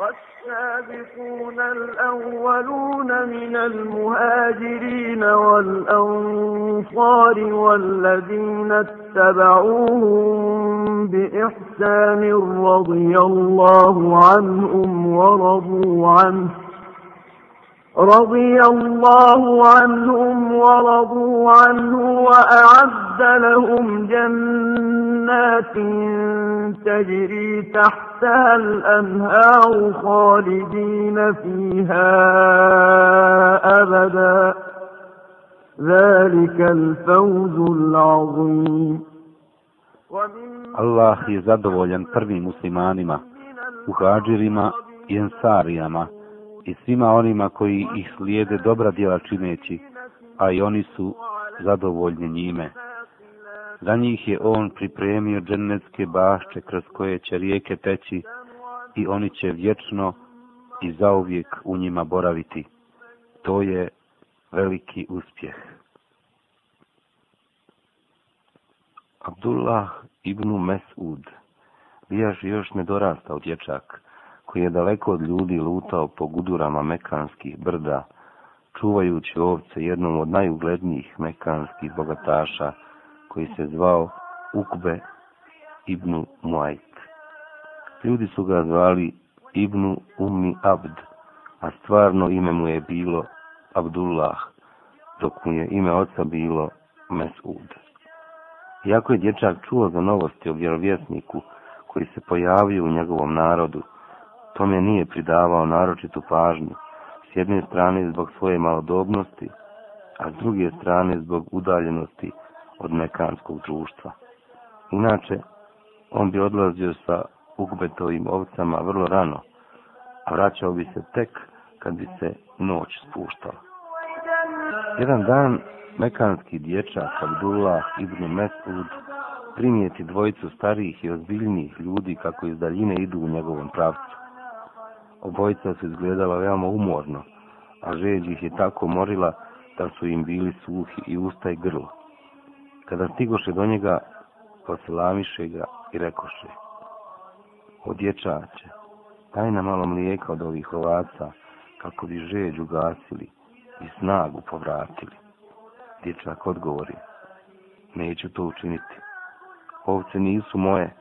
والسابقون الأولون من المهاجرين والأنصار والذين اتبعوهم بإحسان رضي الله عنهم ورضوا عنه رضي الله عنهم ورضوا عنه وأعد لهم جنات تجري تحت تحتها الأنهار خالدين فيها أبدا ذلك الفوز العظيم الله يزدولا فرمي مسلمانما مهاجرما ينساريما i svima onima koji ih slijede dobra djela čineći, a i oni su zadovoljni njime. Za njih je on pripremio džennetske bašče kroz koje će rijeke teći i oni će vječno i zauvijek u njima boraviti. To je veliki uspjeh. Abdullah ibn Mesud bijaš još nedorastao dječak, koji je daleko od ljudi lutao po gudurama mekanskih brda, čuvajući ovce jednom od najuglednijih mekanskih bogataša, koji se zvao Ukbe Ibnu Muajt. Ljudi su ga zvali Ibnu Umni Abd, a stvarno ime mu je bilo Abdullah, dok mu je ime oca bilo Mesud. Iako je dječak čuo za novosti o vjerovjesniku koji se pojavio u njegovom narodu, tome nije pridavao naročitu pažnju, s jedne strane zbog svoje malodobnosti, a s druge strane zbog udaljenosti od mekanskog društva. Inače, on bi odlazio sa ugbetovim ovcama vrlo rano, a vraćao bi se tek kad bi se noć spuštala. Jedan dan mekanski dječak Abdullah ibn Mesud primijeti dvojicu starijih i ozbiljnijih ljudi kako iz daljine idu u njegovom pravcu. Obojica su izgledala veoma umorno, a žeđ ih je tako morila da su im bili suhi i usta i grlo. Kada stigoše do njega, poslamiše ga i rekoše, O dječače, daj nam malo mlijeka od ovih ovaca, kako bi žeđ ugasili i snagu povratili. Dječak odgovori, neću to učiniti. Ovce nisu moje,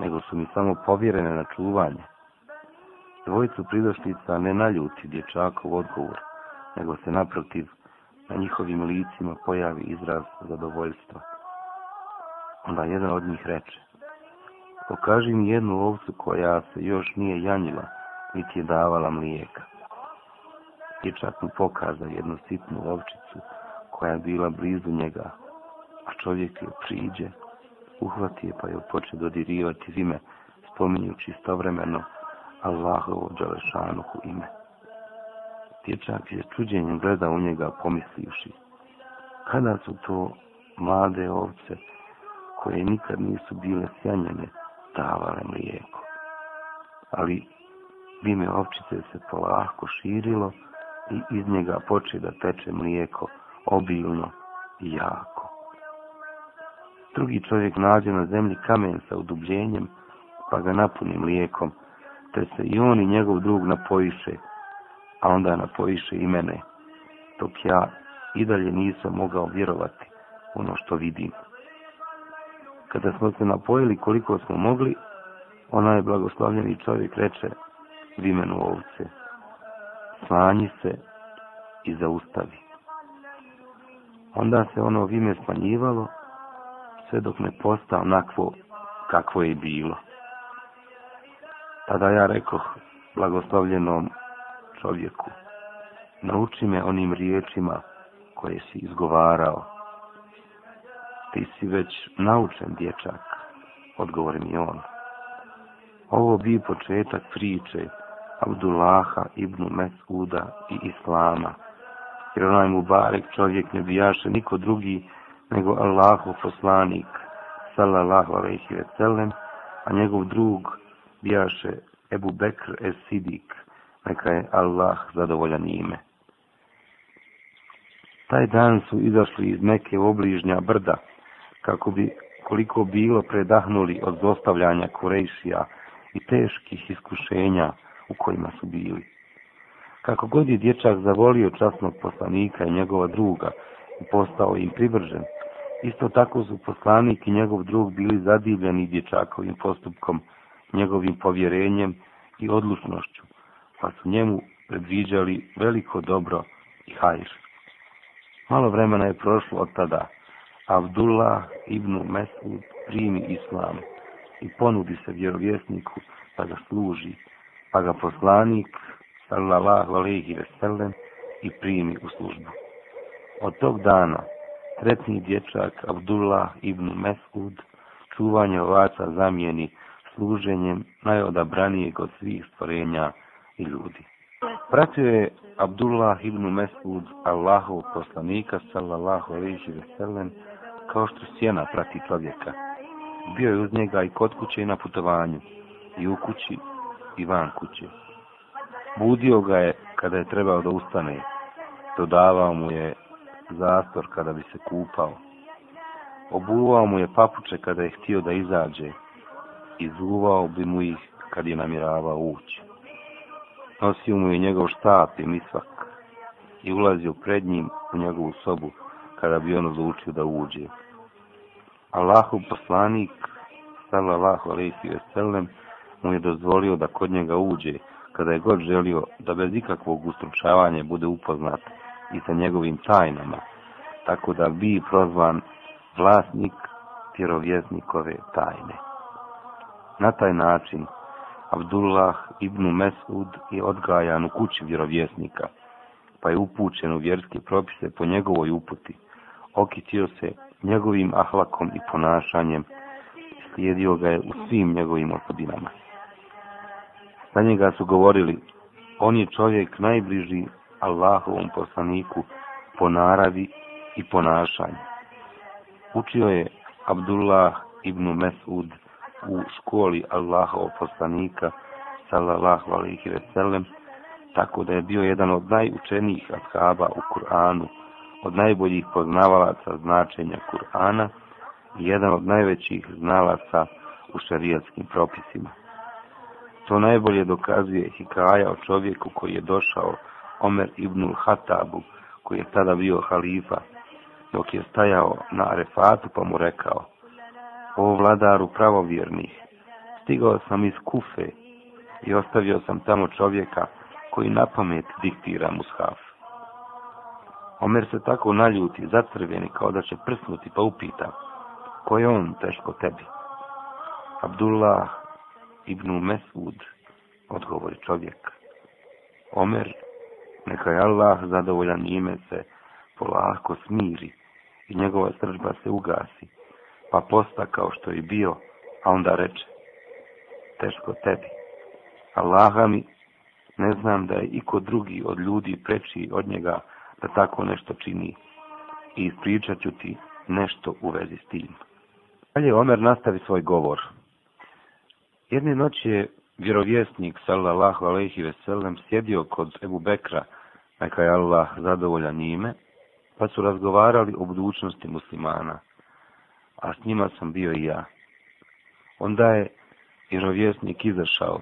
nego su mi samo povjerene na čuvanje. Dvojicu pridošlica ne naljuti dječakov odgovor, nego se naprotiv na njihovim licima pojavi izraz zadovoljstva. Onda jedan od njih reče, pokaži mi jednu ovcu koja se još nije janjila, niti je davala mlijeka. I čak mu pokaza jednu sitnu ovčicu koja je bila blizu njega, a čovjek je priđe, uhvati je pa je počeo dodirivati zime, spominjući istovremeno Allahovo Đalešanuhu ime. Allahovo ime dječak je čuđenjem gleda u njega pomisliši. Kada su to mlade ovce koje nikad nisu bile sjanjene davale mlijeko? Ali vime ovčice se polako širilo i iz njega poče da teče mlijeko obilno i jako. Drugi čovjek nađe na zemlji kamen sa udubljenjem pa ga napuni mlijekom te se i on i njegov drug napojiše i a onda napojiše i mene, dok ja i dalje nisam mogao vjerovati ono što vidim. Kada smo se napojili koliko smo mogli, onaj blagoslavljeni čovjek reče v imenu ovce, smanji se i zaustavi. Onda se ono v ime smanjivalo, sve dok ne posta onakvo kakvo je bilo. Tada ja rekoh blagoslavljenom čovjeku, nauči me onim riječima koje si izgovarao. Ti si već naučen dječak, odgovori mi on. Ovo bi početak priče Abdullaha ibn Mesuda i Islama, jer onaj mu barek čovjek ne bijaše niko drugi nego Allahov poslanik, sallallahu alaihi ve sellem, a njegov drug bijaše Ebu Bekr es Sidik, neka je Allah zadovoljan njime. Taj dan su izašli iz neke obližnja brda, kako bi koliko bilo predahnuli od zostavljanja Kurejšija i teških iskušenja u kojima su bili. Kako god je dječak zavolio časnog poslanika i njegova druga i postao im privržen, isto tako su poslanik i njegov drug bili zadivljeni dječakovim postupkom, njegovim povjerenjem i odlučnošću, pa su njemu predviđali veliko dobro i hajr. Malo vremena je prošlo od tada. Abdullah ibn Mesud primi islam i ponudi se vjerovjesniku da ga služi, pa ga poslanik sallallahu alaihi veselem i primi u službu. Od tog dana tretni dječak Abdullah ibn Mesud čuvanje ovaca zamijeni služenjem najodabranijeg od svih stvorenja i ljudi. Pratio je Abdullah ibn Mesud Allahov poslanika sallallahu alaihi ve sellem kao što sjena prati čovjeka. Bio je uz njega i kod kuće i na putovanju, i u kući i van kuće. Budio ga je kada je trebao da ustane, dodavao mu je zastor kada bi se kupao. Obuvao mu je papuče kada je htio da izađe, izuvao bi mu ih kad je namiravao ući nosio mu je njegov štap i misvak i ulazio pred njim u njegovu sobu kada bi on odlučio da uđe. Allahu poslanik, sallallahu alaihi ve sellem, mu je dozvolio da kod njega uđe kada je god želio da bez ikakvog ustručavanja bude upoznat i sa njegovim tajnama, tako da bi prozvan vlasnik pjerovjeznikove tajne. Na taj način Abdullah ibn Mesud je odgajan u kući vjerovjesnika, pa je upućen u vjerske propise po njegovoj uputi. Okitio se njegovim ahlakom i ponašanjem, slijedio ga je u svim njegovim osobinama. Za njega su govorili, on je čovjek najbliži Allahovom poslaniku po naravi i ponašanju. Učio je Abdullah ibn Mesud u školi Allahov poslanika sallallahu alejhi ve sellem tako da je bio jedan od najučenijih ashaba u Kur'anu od najboljih poznavalaca značenja Kur'ana i jedan od najvećih znalaca u šarijatskim propisima. To najbolje dokazuje hikaja o čovjeku koji je došao Omer ibnul Hatabu, koji je tada bio halifa, dok je stajao na arefatu pa mu rekao o vladaru pravovjernih, stigao sam iz Kufe i ostavio sam tamo čovjeka koji na pamet diktira mushaf. Omer se tako naljuti, zacrveni, kao da će prsnuti, pa upita, ko je on teško tebi? Abdullah ibn Mesud, odgovori čovjek. Omer, neka je Allah zadovoljan njime se polako smiri i njegova sržba se ugasi pa posta kao što je bio, a onda reče, teško tebi. Allaha mi, ne znam da je iko drugi od ljudi preči od njega da tako nešto čini i ispričat ću ti nešto u vezi s tim. Dalje Omer nastavi svoj govor. Jedne noći je vjerovjesnik, sallallahu alaihi veselem, sjedio kod Ebu Bekra, neka je Allah zadovolja njime, pa su razgovarali o budućnosti muslimana – a s njima sam bio i ja. Onda je vjerovjesnik izašao,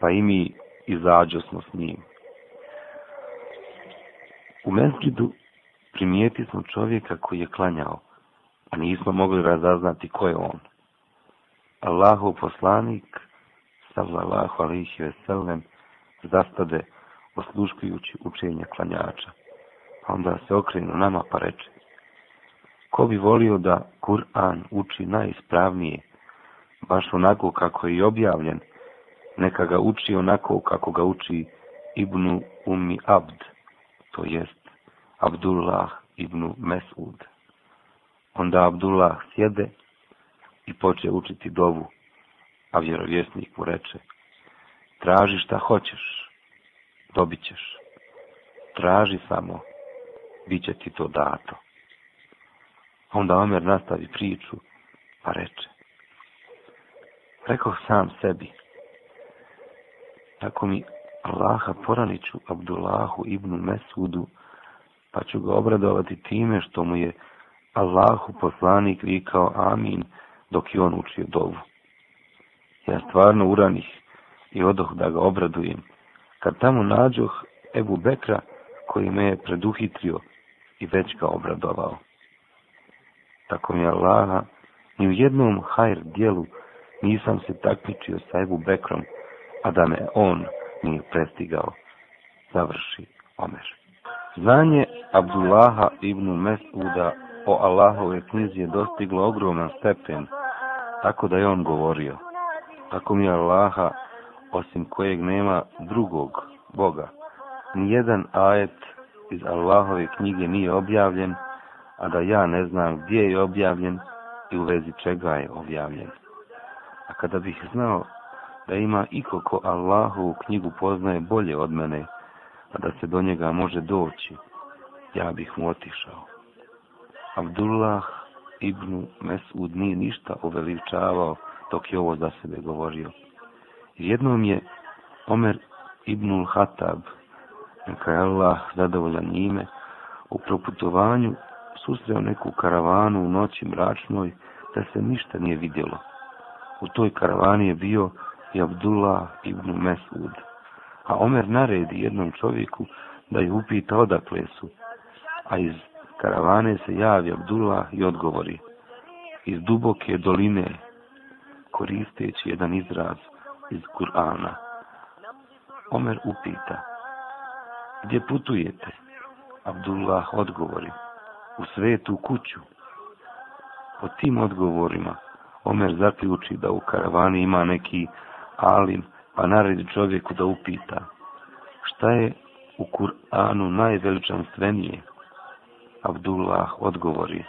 pa i mi izađo smo s njim. U Mezgidu primijeti smo čovjeka koji je klanjao, a nismo mogli razaznati ko je on. Allahov poslanik, sallallahu alaihi ve sellem, zastade osluškujući učenje klanjača. A pa onda se okrenu nama pa reče, Ko bi volio da Kur'an uči najispravnije, baš onako kako je i objavljen, neka ga uči onako kako ga uči Ibnu Umi Abd, to jest Abdullah Ibnu Mesud. Onda Abdullah sjede i poče učiti dovu, a vjerovjesnik mu reče, traži šta hoćeš, dobit ćeš, traži samo, bit će ti to dato. A onda Omer nastavi priču, pa reče. Rekao sam sebi, tako mi Allaha poraniću Abdullahu ibnu Mesudu, pa ću ga obradovati time što mu je Allahu poslanik vikao amin dok je on učio dovu. Ja stvarno uranih i odoh da ga obradujem. Kad tamo nađoh Ebu Bekra koji me je preduhitrio i već ga obradovao tako mi je Allaha, ni u jednom hajr dijelu nisam se takmičio sa Ebu Bekrom, a da me on nije prestigao. Završi Omer. Znanje Abdullaha ibn Mesuda o Allahove knjizi je dostiglo ogroman stepen, tako da je on govorio. Tako mi je Allaha, osim kojeg nema drugog Boga. Nijedan ajet iz Allahove knjige nije objavljen, a da ja ne znam gdje je objavljen i u vezi čega je objavljen. A kada bih znao da ima iko ko Allahu u knjigu poznaje bolje od mene, a da se do njega može doći, ja bih mu otišao. Abdullah ibn Mesud nije ništa uveličavao dok je ovo za sebe govorio. Jednom je Omer ibn Hatab, neka je Allah zadovoljan njime, u proputovanju susreo neku karavanu u noći mračnoj, da se ništa nije vidjelo. U toj karavani je bio i Abdullah ibn Mesud. A Omer naredi jednom čovjeku da ju upita odakle su. A iz karavane se javi Abdullah i odgovori. Iz duboke doline, koristeći jedan izraz iz Kur'ana. Omer upita. Gdje putujete? Abdullah odgovori u svetu kuću. Po tim odgovorima, Omer zaključi da u karavani ima neki alim, pa naredi čovjeku da upita, šta je u Kur'anu najveličanstvenije? Abdullah odgovori,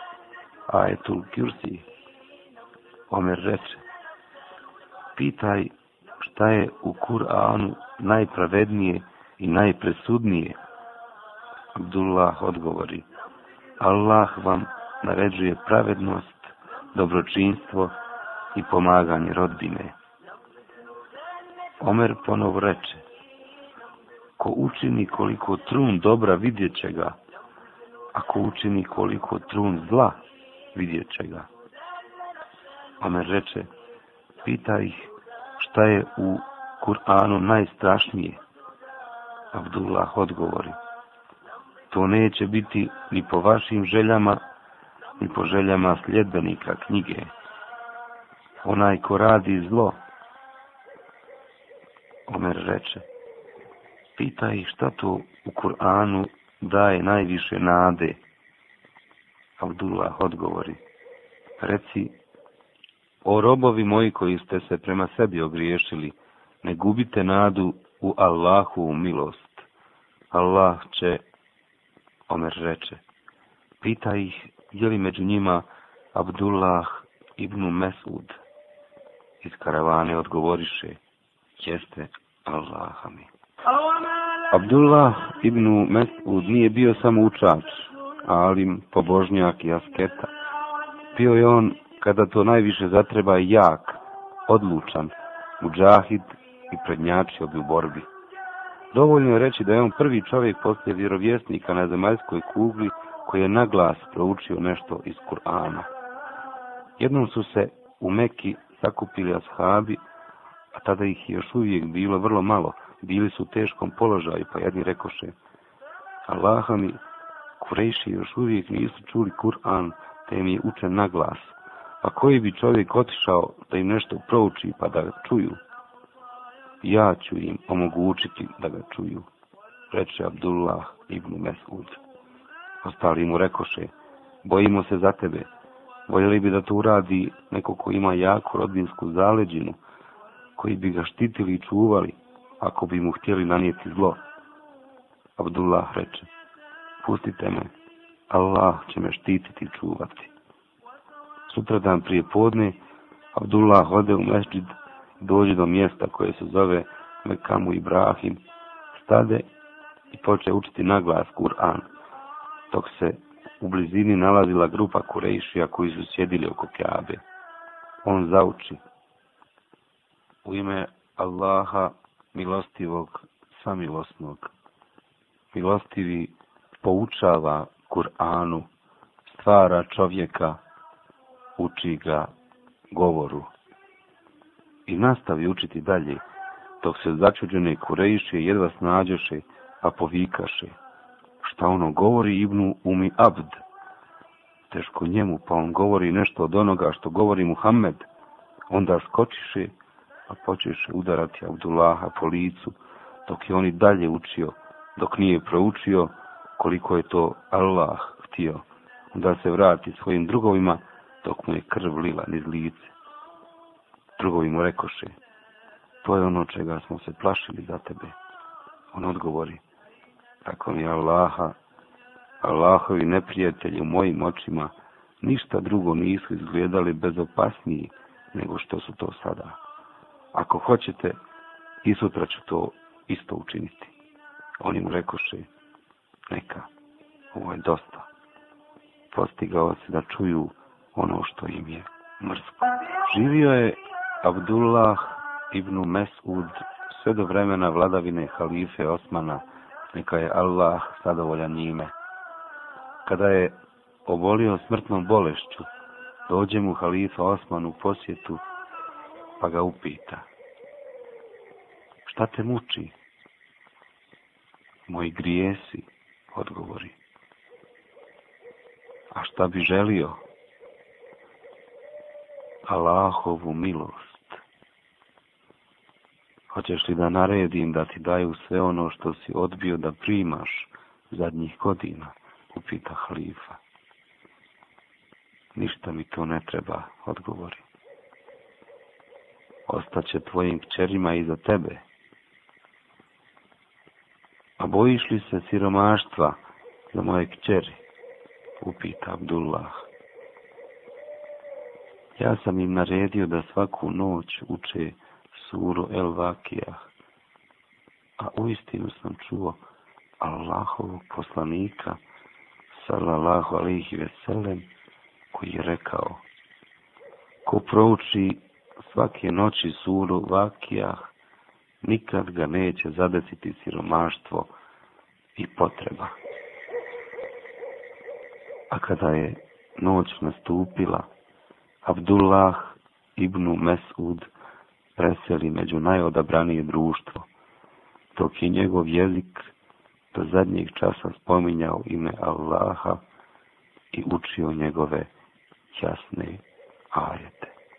a je tu kursi? Omer reče, pitaj šta je u Kur'anu najpravednije i najpresudnije? Abdullah odgovori, Allah vam naređuje pravednost, dobročinstvo i pomaganje rodbine. Omer ponov reče, ko učini koliko trun dobra vidjet će ga, a ko učini koliko trun zla vidjet će ga. Omer reče, pita ih šta je u Kur'anu najstrašnije. Abdullah odgovori, to neće biti ni po vašim željama, ni po željama sljedbenika knjige. Onaj ko radi zlo, Omer reče, pita ih šta to u Kur'anu daje najviše nade. Abdullah odgovori, reci, o robovi moji koji ste se prema sebi ogriješili, ne gubite nadu u Allahu milost. Allah će Omer reče, pita ih je li među njima Abdullah ibn Mesud. Iz karavane odgovoriše, jeste Allaha mi. Abdullah ibn Mesud nije bio samo učač, ali pobožnjak i asketa. Bio je on, kada to najviše zatreba, jak, odlučan, muđahid i prednjači obi u borbi. Dovoljno je reći da je on prvi čovjek poslije vjerovjesnika na zemaljskoj kugli koji je naglas proučio nešto iz Kur'ana. Jednom su se u Meki sakupili ashabi, a tada ih još uvijek bilo vrlo malo, bili su u teškom položaju, pa jedni rekoše, Allaha mi, kurejši još uvijek nisu čuli Kur'an, te mi je učen naglas, pa koji bi čovjek otišao da im nešto prouči pa da čuju? ja ću im omogućiti da ga čuju, reče Abdullah ibn Mesud. Ostali mu rekoše, bojimo se za tebe, voljeli bi da to uradi neko ko ima jaku rodbinsku zaleđinu, koji bi ga štitili i čuvali, ako bi mu htjeli nanijeti zlo. Abdullah reče, pustite me, Allah će me štititi i čuvati. Sutradan prije podne, Abdullah ode u mešđid dođe do mjesta koje se zove Mekamu Ibrahim, stade i poče učiti naglas Kur'an, dok se u blizini nalazila grupa Kurejšija koji su sjedili oko Kjabe. On zauči u ime Allaha milostivog, samilosnog. Milostivi poučava Kur'anu, stvara čovjeka, uči ga govoru i nastavi učiti dalje, dok se začuđene kurejiše jedva snađoše, a povikaše. Šta ono govori Ibnu Umi Abd? Teško njemu, pa on govori nešto od onoga što govori Muhammed. Onda skočiše, a počeše udarati Abdullaha po licu, dok je on i dalje učio, dok nije proučio koliko je to Allah htio. Onda se vrati svojim drugovima, dok mu je krv lila niz lice. Drugovi mu rekoše, to je ono čega smo se plašili za tebe. On odgovori, tako mi Allaha, Allahovi neprijatelji u mojim očima ništa drugo nisu izgledali bezopasniji nego što su to sada. Ako hoćete, i sutra ću to isto učiniti. Oni mu rekoše, neka, ovo je dosta. Postigao se da čuju ono što im je mrsko. Živio je Abdullah ibn Mesud sve do vremena vladavine halife Osmana, neka je Allah sadovoljan njime. Kada je obolio smrtnom bolešću, dođe mu halifa Osman u posjetu, pa ga upita. Šta te muči? Moji grijesi, odgovori. A šta bi želio? Allahovu milost. Hoćeš li da naredim da ti daju sve ono što si odbio da primaš zadnjih godina? Upita halifa. Ništa mi to ne treba, odgovori. Ostaće tvojim kćerima i za tebe. A bojiš li se siromaštva za moje kćeri? Upita Abdullah. Ja sam im naredio da svaku noć uče učinu suru El Vakijah. A u istinu sam čuo Allahovog poslanika, sallallahu alihi veselem, koji je rekao, ko prouči svake noći suru Vakijah, nikad ga neće zadesiti siromaštvo i potreba. A kada je noć nastupila, Abdullah ibn Mesud preseli među najodabranije društvo, dok je njegov jezik do zadnjih časa spominjao ime Allaha i učio njegove jasne ajete.